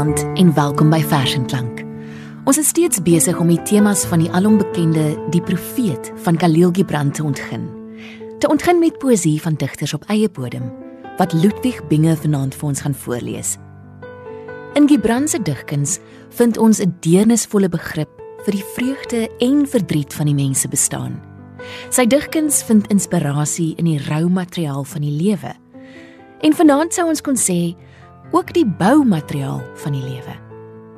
Goeienaand en welkom by Vers en Klank. Ons is steeds besig om die temas van die alombekende Die Profeet van Khalil Gibran te ontgin. Te ontgin met poësie van digters op eie bodem wat Ludwig Binger vanaand vir ons gaan voorlees. In Gibran se digkuns vind ons 'n deernisvolle begrip vir die vreugde en verdriet van die mense bestaan. Sy digkuns vind inspirasie in die rou materiaal van die lewe. En vanaand sou ons kon sê ook die boumateriaal van die lewe.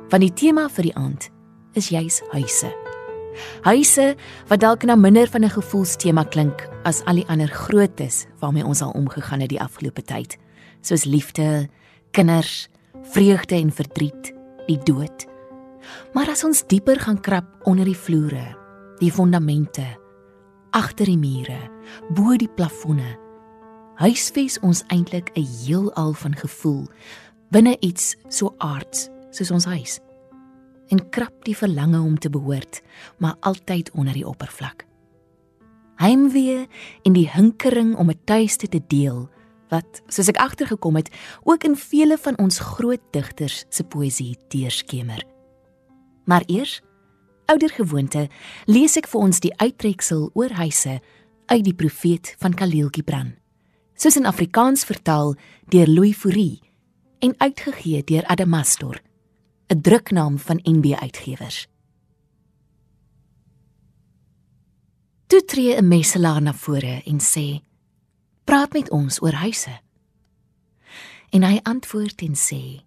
Want die tema vir die aand is juis huise. Huise wat dalk na minder van 'n gevoelstema klink as al die ander grootes waarmee ons al omgegaan het die afgelope tyd, soos liefde, kinders, vreugde en verdriet, die dood. Maar as ons dieper gaan krap onder die vloere, die fondamente, agter die mure, bo die plafonne, huisves ons eintlik 'n heelal van gevoel binne iets so aards soos ons huis. En krap die verlange om te behoort maar altyd onder die oppervlak. Heimwee en die hinkering om 'n tuiste te deel wat soos ek agtergekom het ook in vele van ons groot digters se poësie deurskemer. Maar eers ouer gewoonte lees ek vir ons die uittreksel oor huise uit die profeet van Khalil Gibran soos in Afrikaans vertaal deur Louis Fourie en uitgegee deur Adamastor, 'n druknaam van NB Uitgewers. Toe tree 'n messelaar na vore en sê: "Praat met ons oor huise." En hy antwoord en sê: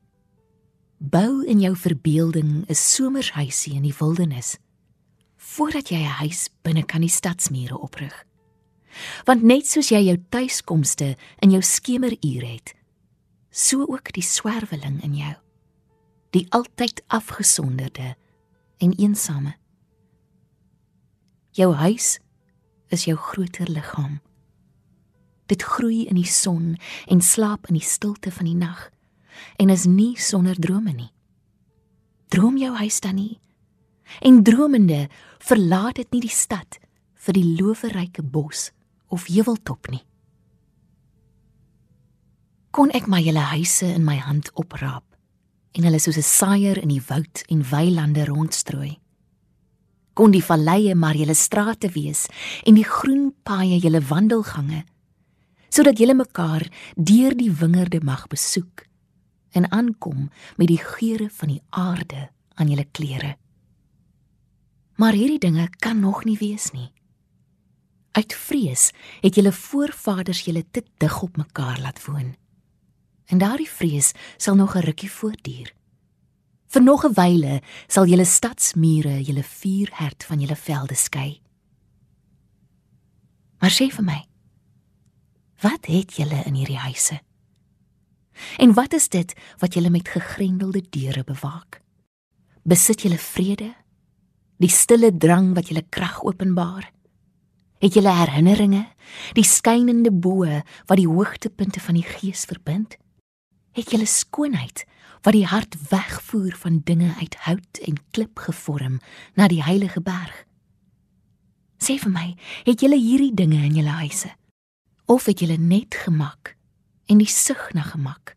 "Bou in jou verbeelding 'n somershuisie in die wildernis voordat jy 'n huis binne kan die stadsmure oprig." Want net soos jy jou tuiskomste in jou skemerure het, so ook die swerweling in jou, die altyd afgesonderde en eensame. Jou huis is jou groter liggaam. Dit groei in die son en slaap in die stilte van die nag en is nie sonder drome nie. Droom jou huis dan nie. En dromende verlaat dit nie die stad vir die loweryke bos of heuweltop nie. Kon ek my hele huise in my hand opraap en hulle soos 'n saaier in die woud en weilande rondstrooi. Kon die valleie maar julle strate wees en die groen paaie julle wandelgange sodat julle mekaar deur die wingerde mag besoek en aankom met die geure van die aarde aan julle klere. Maar hierdie dinge kan nog nie wees nie. Uit vrees het julle voorvaders julle te dig op mekaar laat woon. En daardie vrees sal nog 'n rukkie voortduur. Vir nog 'n wyle sal julle stadsmure julle vuurhert van julle velde skei. Maar sê vir my, wat het julle in hierdie huise? En wat is dit wat julle met gegrendelde deure bewaak? Besit julle vrede? Die stille drang wat julle krag openbaar? Het jy herinneringe, die skynende boë wat die hoogtepunte van die gees verbind? Het jy skoonheid wat die hart wegvoer van dinge uit hout en klip gevorm na die heilige berg? Sê vir my, het jy hierdie dinge in jou huise? Of het jy net gemak en die sug na gemak?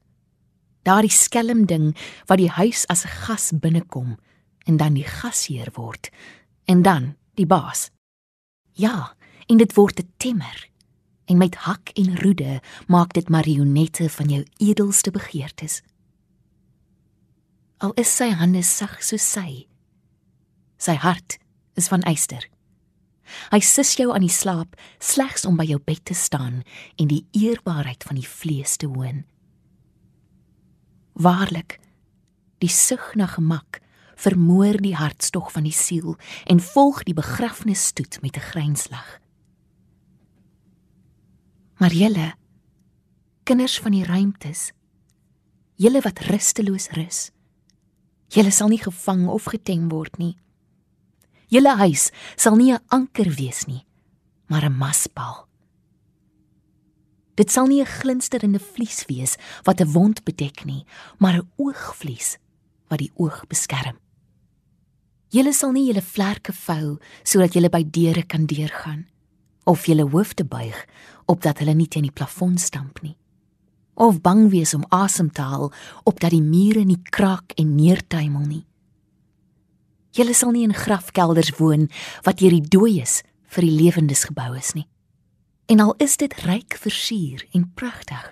Daardie skelm ding wat die huis as 'n gas binnekom en dan die gasheer word en dan die baas. Ja, en dit word 'n temmer en met hak en roede maak dit marionette van jou edelste begeertes. Al is sy hande sag soos sy sy hart is van yster. Hy sis jou aan die slaap slegs om by jou bed te staan en die eerbaarheid van die vlees te hoon. Waarlik die sug na gemak vermoor die hartstog van die siel en volg die begrafnisstoet met 'n grynslag Maar julle kinders van die ruimtes, julle wat rusteloos rus. Julle sal nie gevang of getem word nie. Julle huis sal nie 'n anker wees nie, maar 'n maspaal. Dit sal nie 'n glinsterende vlies wees wat 'n wond bedek nie, maar 'n oogvlies wat die oog beskerm. Julle sal nie julle vlerke vou sodat julle by deure kan deurgaan of julle hoofde buig opdat hulle nie teen die plafon stamp nie of bang wees om asem te haal opdat die mure nie kraak en neertuimel nie. Julle sal nie in grafkelders woon wat deur die dooies vir die lewendes gebou is nie. En al is dit ryk versier en pragtig,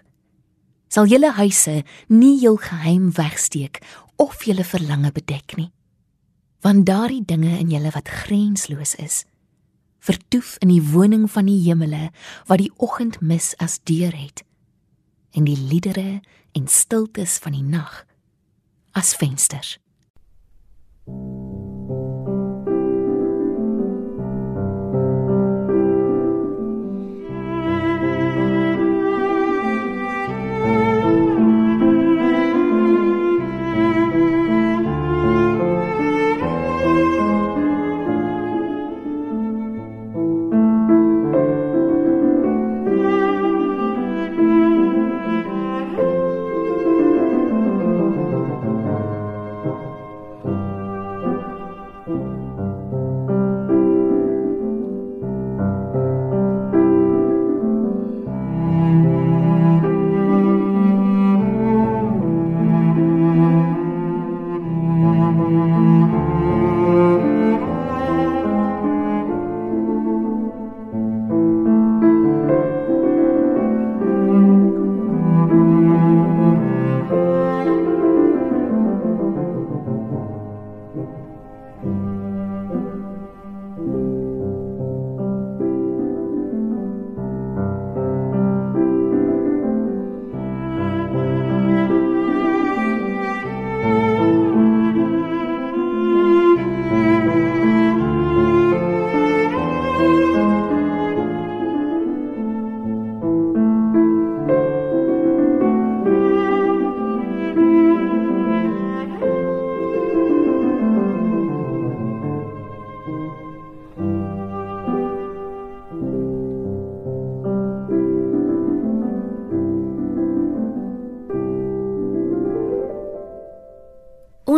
sal julle huise nie jul geheim wegsteek of julle verlange bedek nie. Want daardie dinge in julle wat grensloos is, vertoef in die woning van die hemele wat die oggend mis as deur het en die liedere en stiltes van die nag as vensters.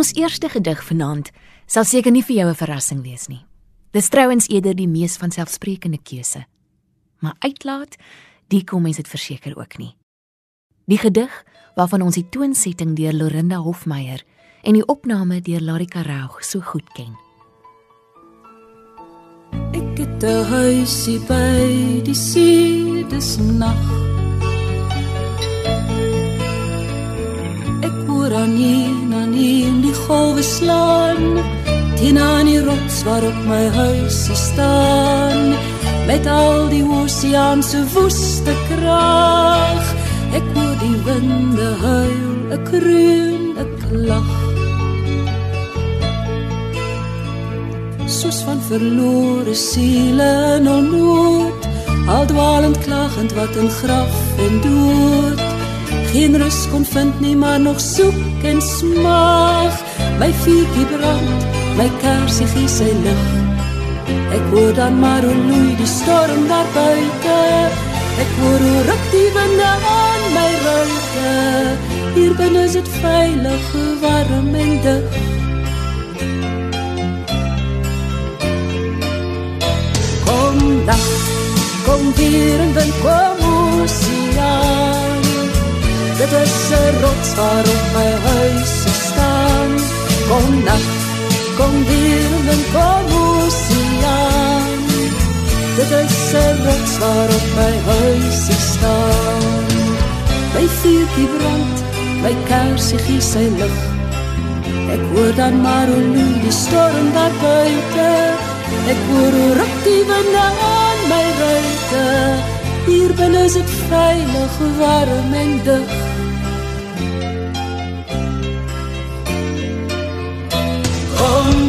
Ons eerste gedig vanaand sal seker nie vir jou 'n verrassing wees nie. Dis trouens eerder die mees vanselfsprekende keuse. Maar uitlaat, die kom mens dit verseker ook nie. Die gedig waarvan ons die toonsetting deur Lorinda Hofmeyer en die opname deur Larika Raug so goed ken. Ek het 'n huisie by die see dis nag. Golwe slaan teen aan die rots waarop my huis staan. Met al die oseaan se woeste krag ek hoor die winde huil ek kreun ek lag soos van verlore siele in onnood al dwalend klagend wat in graf en dood. Geen rus kon vind nie maar nog soek en smag my vuurtjie brand my kersie gee sy lig. Ek hoor dan maar hoe loei die storm daar buite. Ek hoor hoe ruk die winde aan my ruite hier binne is dit veilig warm en dig kom dag kom weer en dan kom ons hier Dit is 'n rots waarop my huis staan. Kom nag, kom weer en kom oseaan. Dit is 'n rots waarop my huis staan. My vuurtjie brand, my kersie gee sy lig. Ek hoor dan maar hoe loei die storm daar buite. Ek hoor hoe ruk die wind aan my ruite. Hier binne is dit veilig, warm en dig.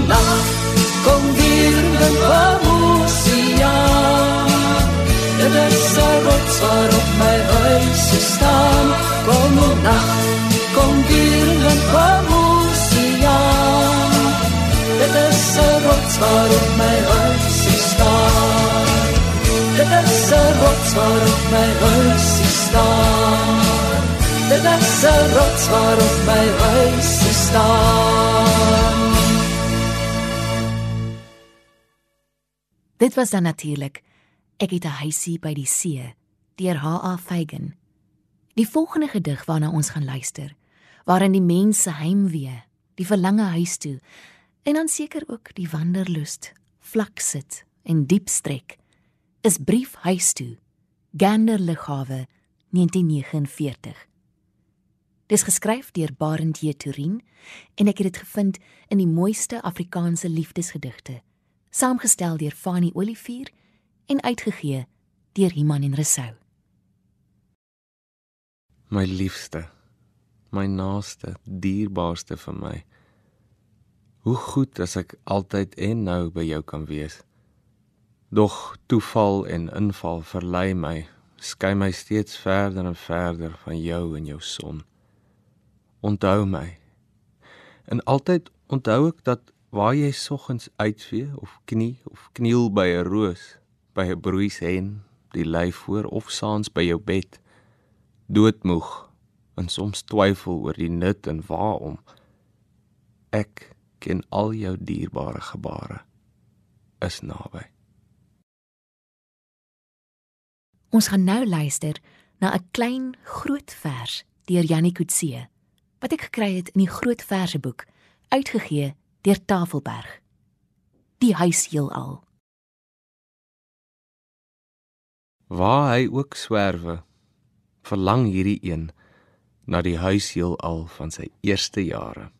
Dag kom weer en vamos ja dit is een rots waarop my huis staan kom op nacht kom weer en vamos ja dit is een rots waarop my huis staan dit is een rots waarop my huis staan dit is een rots waarop my huis staan Dit was dan natuurlik Ek het 'n huisie by die see deur H.A. Fagan. Die volgende gedig waarna ons gaan luister, waarin die mense heimwee, die verlange huis toe en dan seker ook die wanderlust, vlak sit en diep strek, is brief huis toe. Gander Lughawe 1949. Dis geskryf deur Barend J. Turin en ek het dit gevind in die mooiste Afrikaanse liefdesgedigte, saamgestel deur Fanny Olivier en uitgegee deur Iman en Resou. My liefste, my naaste, dierbaarste vir my. Hoe goed as ek altyd en nou by jou kan wees. Doch toeval en inval verlei my, skei my steeds verder en verder van jou en jou son. Onthou my. En altyd onthou ek dat waar jy soggens uitvee of knie of kniel by 'n roos, by 'n broeishen, die lyf voor of saans by jou bed doodmoeg en soms twyfel oor die nut en waarom ek ken al jou dierbare gebare is naby Ons gaan nou luister na 'n klein groot vers deur Jannie Kutse wat ek gekry het in die groot verseboek uitgegee deur Tafelberg Die huis heelal Waar hy ook swerwe, verlang hierdie een na die huis heelal van sy eerste jare.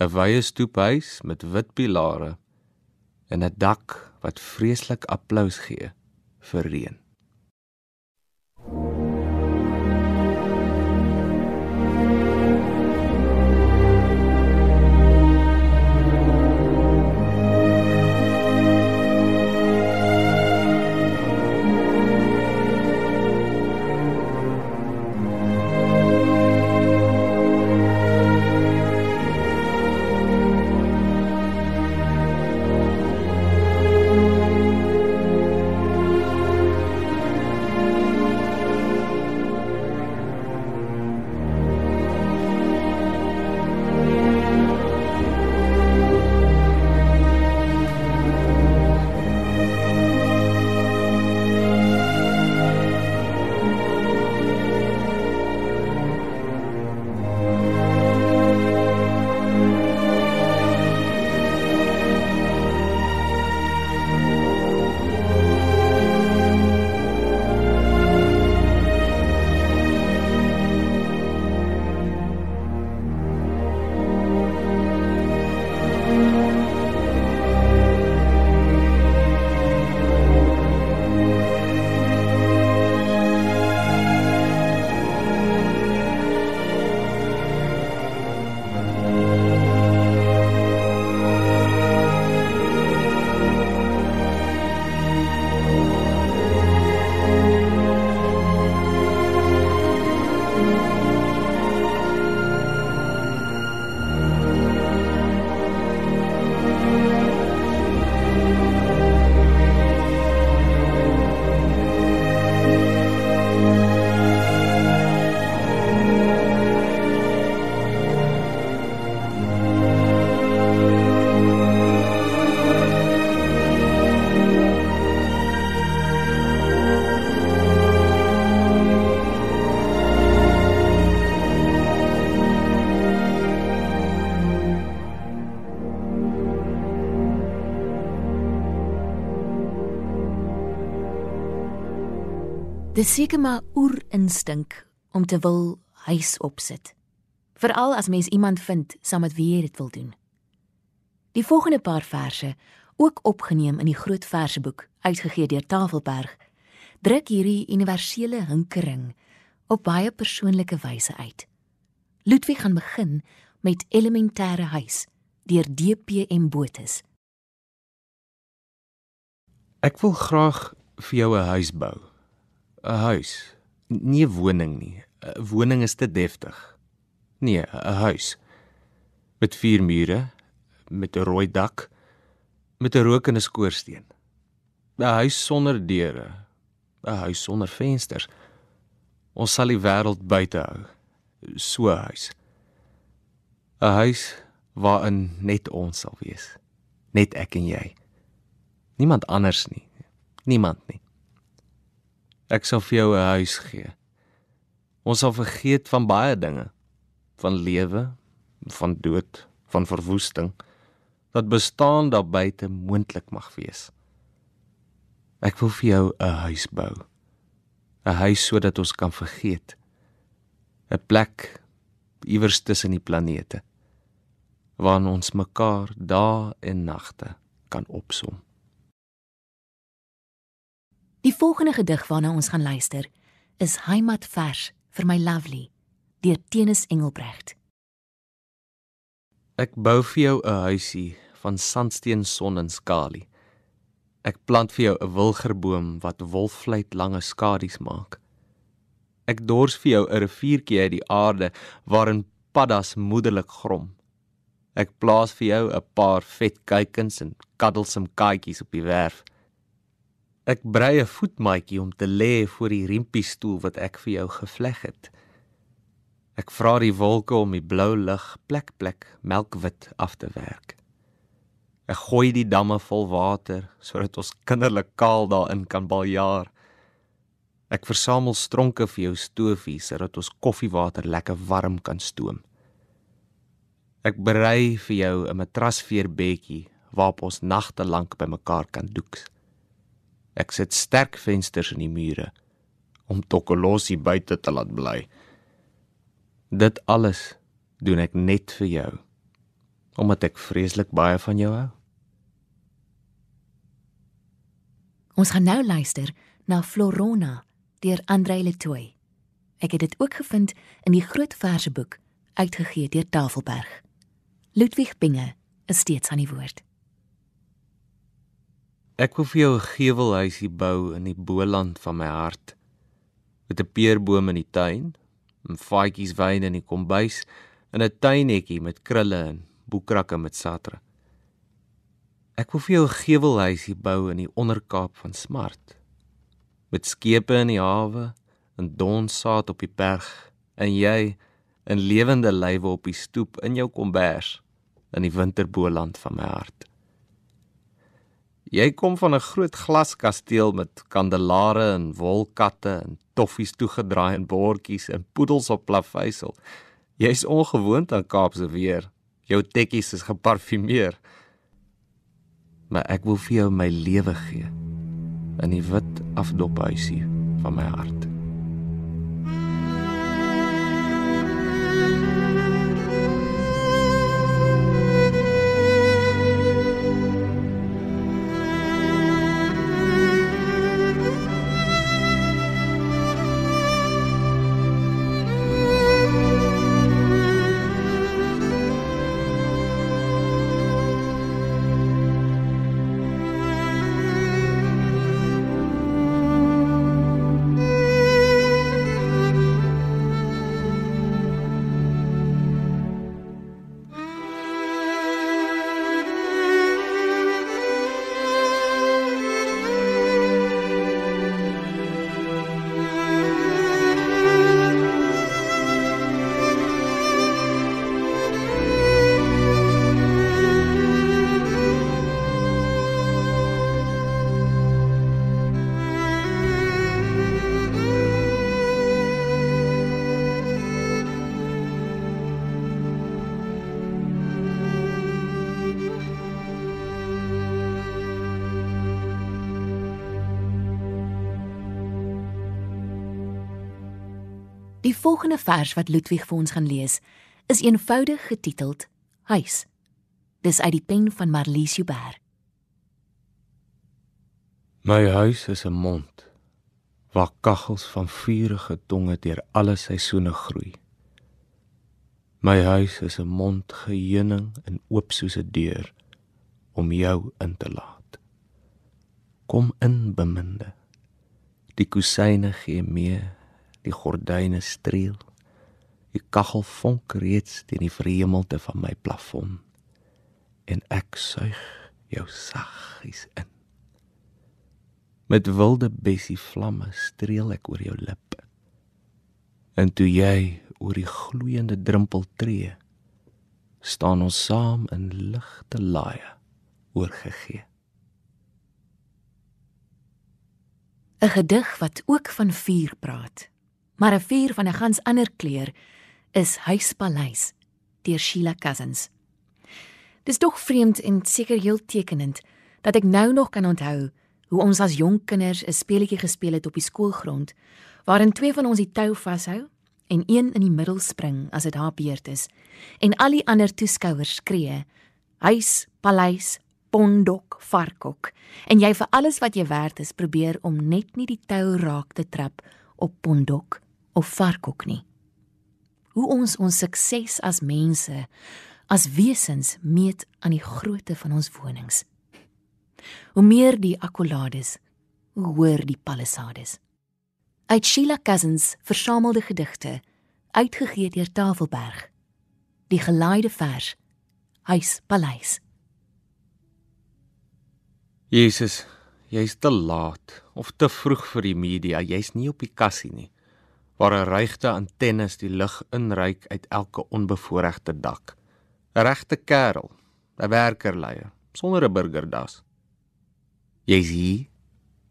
'n Wye stoephuis met wit pilare en 'n dak wat vreeslik applous gee vir reën. Dis seker maar oerinstink om te wil huis opsit. Veral as mens iemand vind saam met wie jy dit wil doen. Die volgende paar verse, ook opgeneem in die groot verseboek uitgegee deur Tafelberg, druk hierdie universele hinkering op baie persoonlike wyse uit. Ludwig gaan begin met elementêre huis deur DPM Botus. Ek wil graag vir jou 'n huis bou. 'n huis, nie 'n woning nie. 'n Woning is te deftig. Nee, 'n huis met vier mure, met 'n rooi dak, met 'n rokende skoorsteen. 'n Huis sonder deure, 'n huis sonder vensters. Ons sal die wêreld buite hou. So 'n huis. 'n Huis waarin net ons sal wees. Net ek en jy. Niemand anders nie. Niemand nie. Ek sal vir jou 'n huis gee. Ons sal vergeet van baie dinge, van lewe, van dood, van verwoesting dat bestaan daar buite moontlik mag wees. Ek wil vir jou 'n huis bou. 'n Huis sodat ons kan vergeet. 'n Plek iewers tussen die planete waar ons mekaar dae en nagte kan opsom. Die volgende gedig waarna ons gaan luister is Heimatvers vir my lovely deur Tenis Engelbrecht. Ek bou vir jou 'n huisie van sandsteen son en skalie. Ek plant vir jou 'n wilgerboom wat wolfluit lange skadu's maak. Ek dors vir jou 'n riviertjie uit die aarde waarin paddas moederlik grom. Ek plaas vir jou 'n paar vet kuikens en kaddelsem kaatjies op die werf. Ek brei 'n voetmaatjie om te lê voor die riempie stoel wat ek vir jou gevleg het. Ek vra die wolke om die blou lug plek plek melkwit af te werk. Ek gooi die damme vol water sodat ons kinderlik kaal daarin kan baljaar. Ek versamel stronke vir jou stofie sodat ons koffiewater lekker warm kan stoom. Ek berei vir jou 'n matrasveerbedjie waarop ons nagte lank bymekaar kan doeks. Ek sit sterk vensters in die mure om Tokolosi buite te laat bly. Dit alles doen ek net vir jou omdat ek vreeslik baie van jou hou. Ons gaan nou luister na Florona deur Andre Letoy. Ek het dit ook gevind in die groot verseboek uitgegee deur Tafelberg. Ludwig Binge is steeds aan die woord. Ek wil vir jou 'n gevelhuisie bou in die boland van my hart met 'n peerboom in die tuin, 'n vaatjies wyn in die kombuis en 'n tuinetjie met krulle en boekrakke met satre. Ek wil vir jou 'n gevelhuisie bou in die onderkaap van Smart. Met skepe in die hawe en donsaad op die berg en jy in lewende lywe op die stoep in jou kombers in die winterboland van my hart. Jy kom van 'n groot glaskasteel met kandelare en wolkatte en toffies toegedraai en bordjies en poedels op plaveisel. Jy's ongewoond aan Kaapse weer. Jou tekkies is geparfumeer maar ek wil vir jou my lewe gee in die wit afdophuisie van my hart. Die volgende vers wat Ludwig vir ons gaan lees, is eenvoudig getiteld Huis. Dis uit die pen van Marlies Joubert. My huis is 'n mond waar kaggels van vuurige tonge deur alle seisoene groei. My huis is 'n mond geheuning en oop soos 'n deur om jou in te laat. Kom in, beminde. Die kusyne gee mee die gordyne streel. Die kaggel vonk reeds teen die verhemelte van my plafon en ek suig jou saggies in. Met wilde bessie vlamme streel ek oor jou lippe. En toe jy oor die gloeiende drempel tree, staan ons saam in ligte laaie oorgegee. 'n Gedig wat ook van vuur praat Maar 'n vuur van 'n gans ander kleur is Huispaleis deur Sheila Cousins. Dis tog vreemd en seker heel tekenend dat ek nou nog kan onthou hoe ons as jonk kinders 'n speletjie gespeel het op die skoolgrond waarin twee van ons die tou vashou en een in die middel spring as dit haar beurt is en al die ander toeskouers skree huis paleis pondok varkok en jy vir alles wat jy werd is probeer om net nie die tou raak te trap op pondok of varkok nie. Hoe ons ons sukses as mense as wesens meet aan die grootte van ons wonings. Hoe meer die akkolades hoe hoër die palisades. Uit Sheila Cousins versamelde gedigte uitgegee deur Tafelberg. Die gelaaide vers huis paleis Jesus, jy's te laat of te vroeg vir die media. Jy's nie op die kassie nie. Waar 'n regte antennes die lig inryk uit elke onbevoorregte dak. 'n Regte kerel, 'n werkerleier sonder 'n burgerdas. Jy's hier.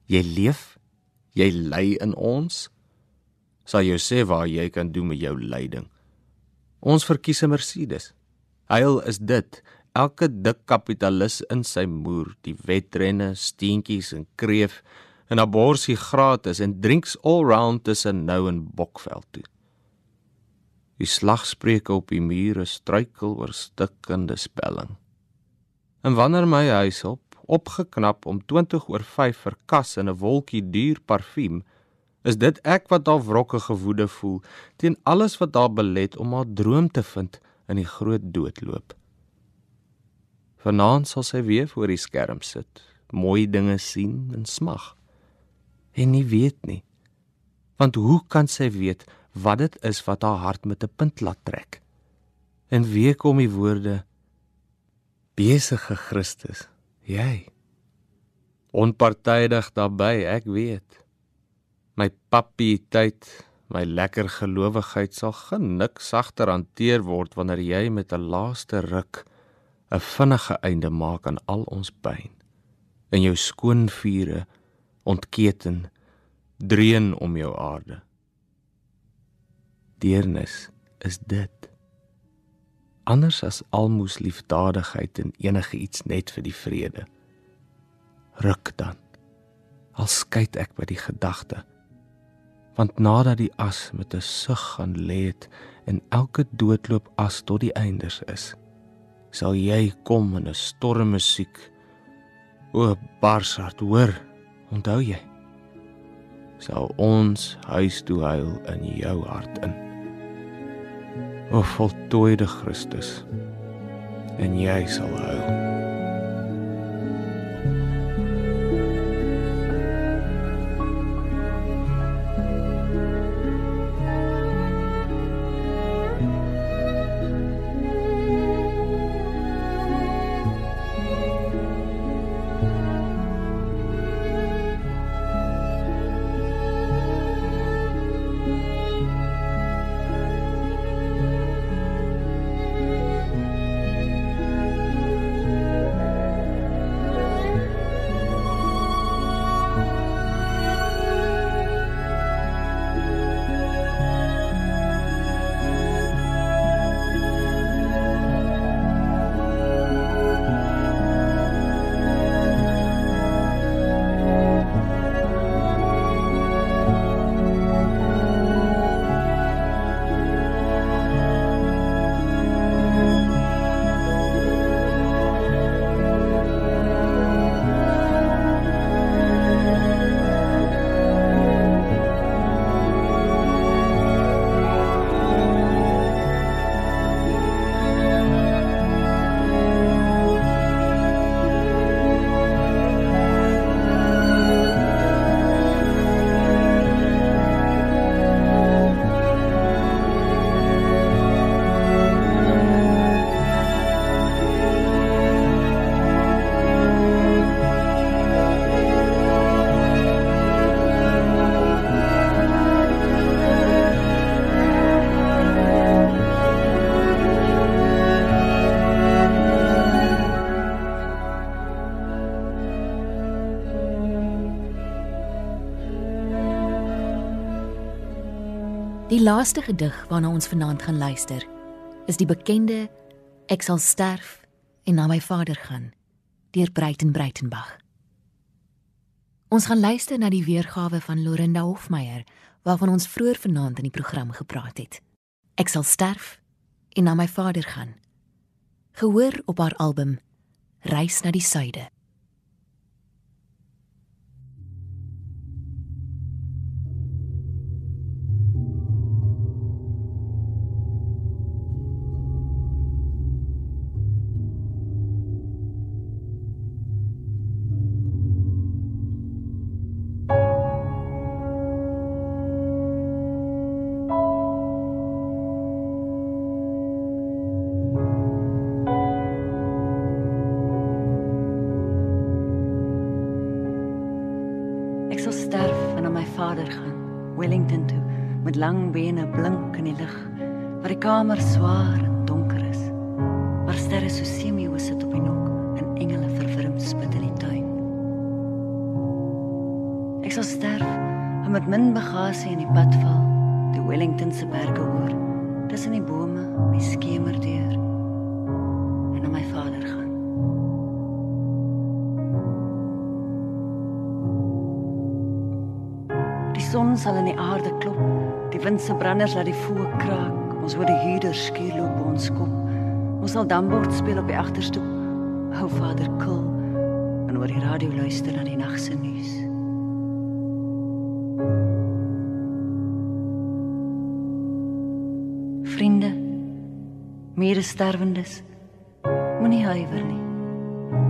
Jy leef. Jy lê in ons. Sal jy sê waar jy kan doen met jou lyding? Ons verkies 'n Mercedes. Heil is dit elke dik kapitalis in sy moer, die wetrenne, steentjies en kreef en aborsie gratis en drinks all round tussen nou en Bokveld toe. Die slagspreuke op die mure struikel oor stikkende spelling. En wanneer my huis op, opgeknap om 20 oor 5 verkas in 'n wolkie duur parfuum, is dit ek wat daar wrokke gewoede voel teen alles wat daar belet om haar droom te vind in die groot doodloop. Vanaand sal sy weer voor die skerm sit, mooi dinge sien en smag. En nie weet nie. Want hoe kan sy weet wat dit is wat haar hart met 'n punt laat trek? En wie kom die woorde besige Christus, jy? Onpartydig daarbey, ek weet. My pappie tyd, my lekker gelowigheid sal genik sagter hanteer word wanneer jy met 'n laaste ruk 'n vinnige einde maak aan al ons pyn. In jou skoon vure ontketen dreun om jou aarde. Deernis is dit. Anders as almoes liefdadigheid en enige iets net vir die vrede. Ruk dan. Al skei ek by die gedagte. Want nadat die as met 'n sug gaan lê het en elke doodloop as tot die eindes is, sal jy kom in 'n storm musiek. O Barshart, hoor, onthou jy? Sal ons huis toe huil in jou hart in. O voltooide Christus. En jy sal huil. Laaste gedig waarna ons vanaand gaan luister, is die bekende Ek sal sterf en na my vader gaan deur Breiten Breitenbach. Ons gaan luister na die weergawe van Lorinda Hofmeyer waarvan ons vroeër vanaand in die program gepraat het. Ek sal sterf en na my vader gaan. Gehoor op haar album Reis na die suide. Lang bene blink in die lig, waar die kamer swaar en donker is, waar sterre so semio sit op die nok en engele verwrim spit in die tuin. Ek sal sterf en met min bagasie in die pad val, die Wellington se berge oor, tussen die bome, die skemer deur sal in die aarde klop Die wind se branders laat die voë kraak. Ons hoor die huurder skuur loop op ons kop. Ons sal dambord speel op die agterstoep. Hou vader kil en oor die radio luister na die nag se nuus. Vriende, meer sterwendes. Moenie huiwer nie.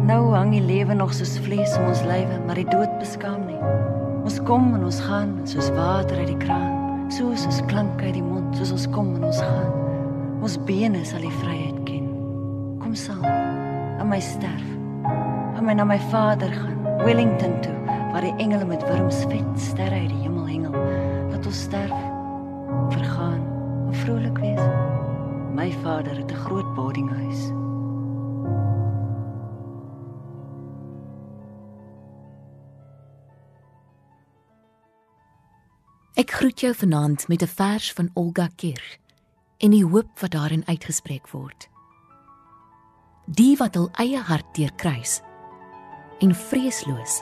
Nou hang die lewe nog soos vlees om ons lywe, maar die dood beskaam nie. Ons kom en ons gaan soos water uit die kraan soos ons klank uit die mond, soos ons kom en ons gaan. Ons bene sal die vryheid ken. Kom saam. Aan my sterf. Aan my na my Vader gaan, Wellington toe, waar die engele met wurms vet sterre uit die hemel hengel. Laat ons sterf, vergaan, en vrolik wees. My Vader het 'n groot boardinghuis. Ek groet jou vanaand met 'n vers van Olga Kirch en die hoop wat daarin uitgespreek word. Die wat hul eie hart deurkruis en vreesloos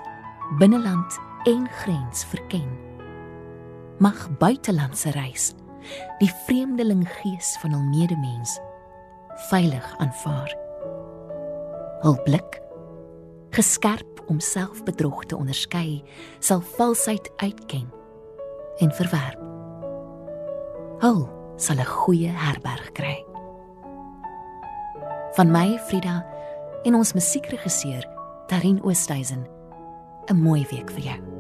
binneland en grens verken mag buitelandse reis die vreemdeling gees van hul medemens veilig aanvaar. Hul blik geskerp om selfbedrog te onderskei sal valsheid uitken en verwerp. Hul sal 'n goeie herberg kry. Van my Frida en ons musiekregisseur Tarin Oosthuizen 'n mooi week vir jou.